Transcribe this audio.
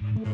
Bye.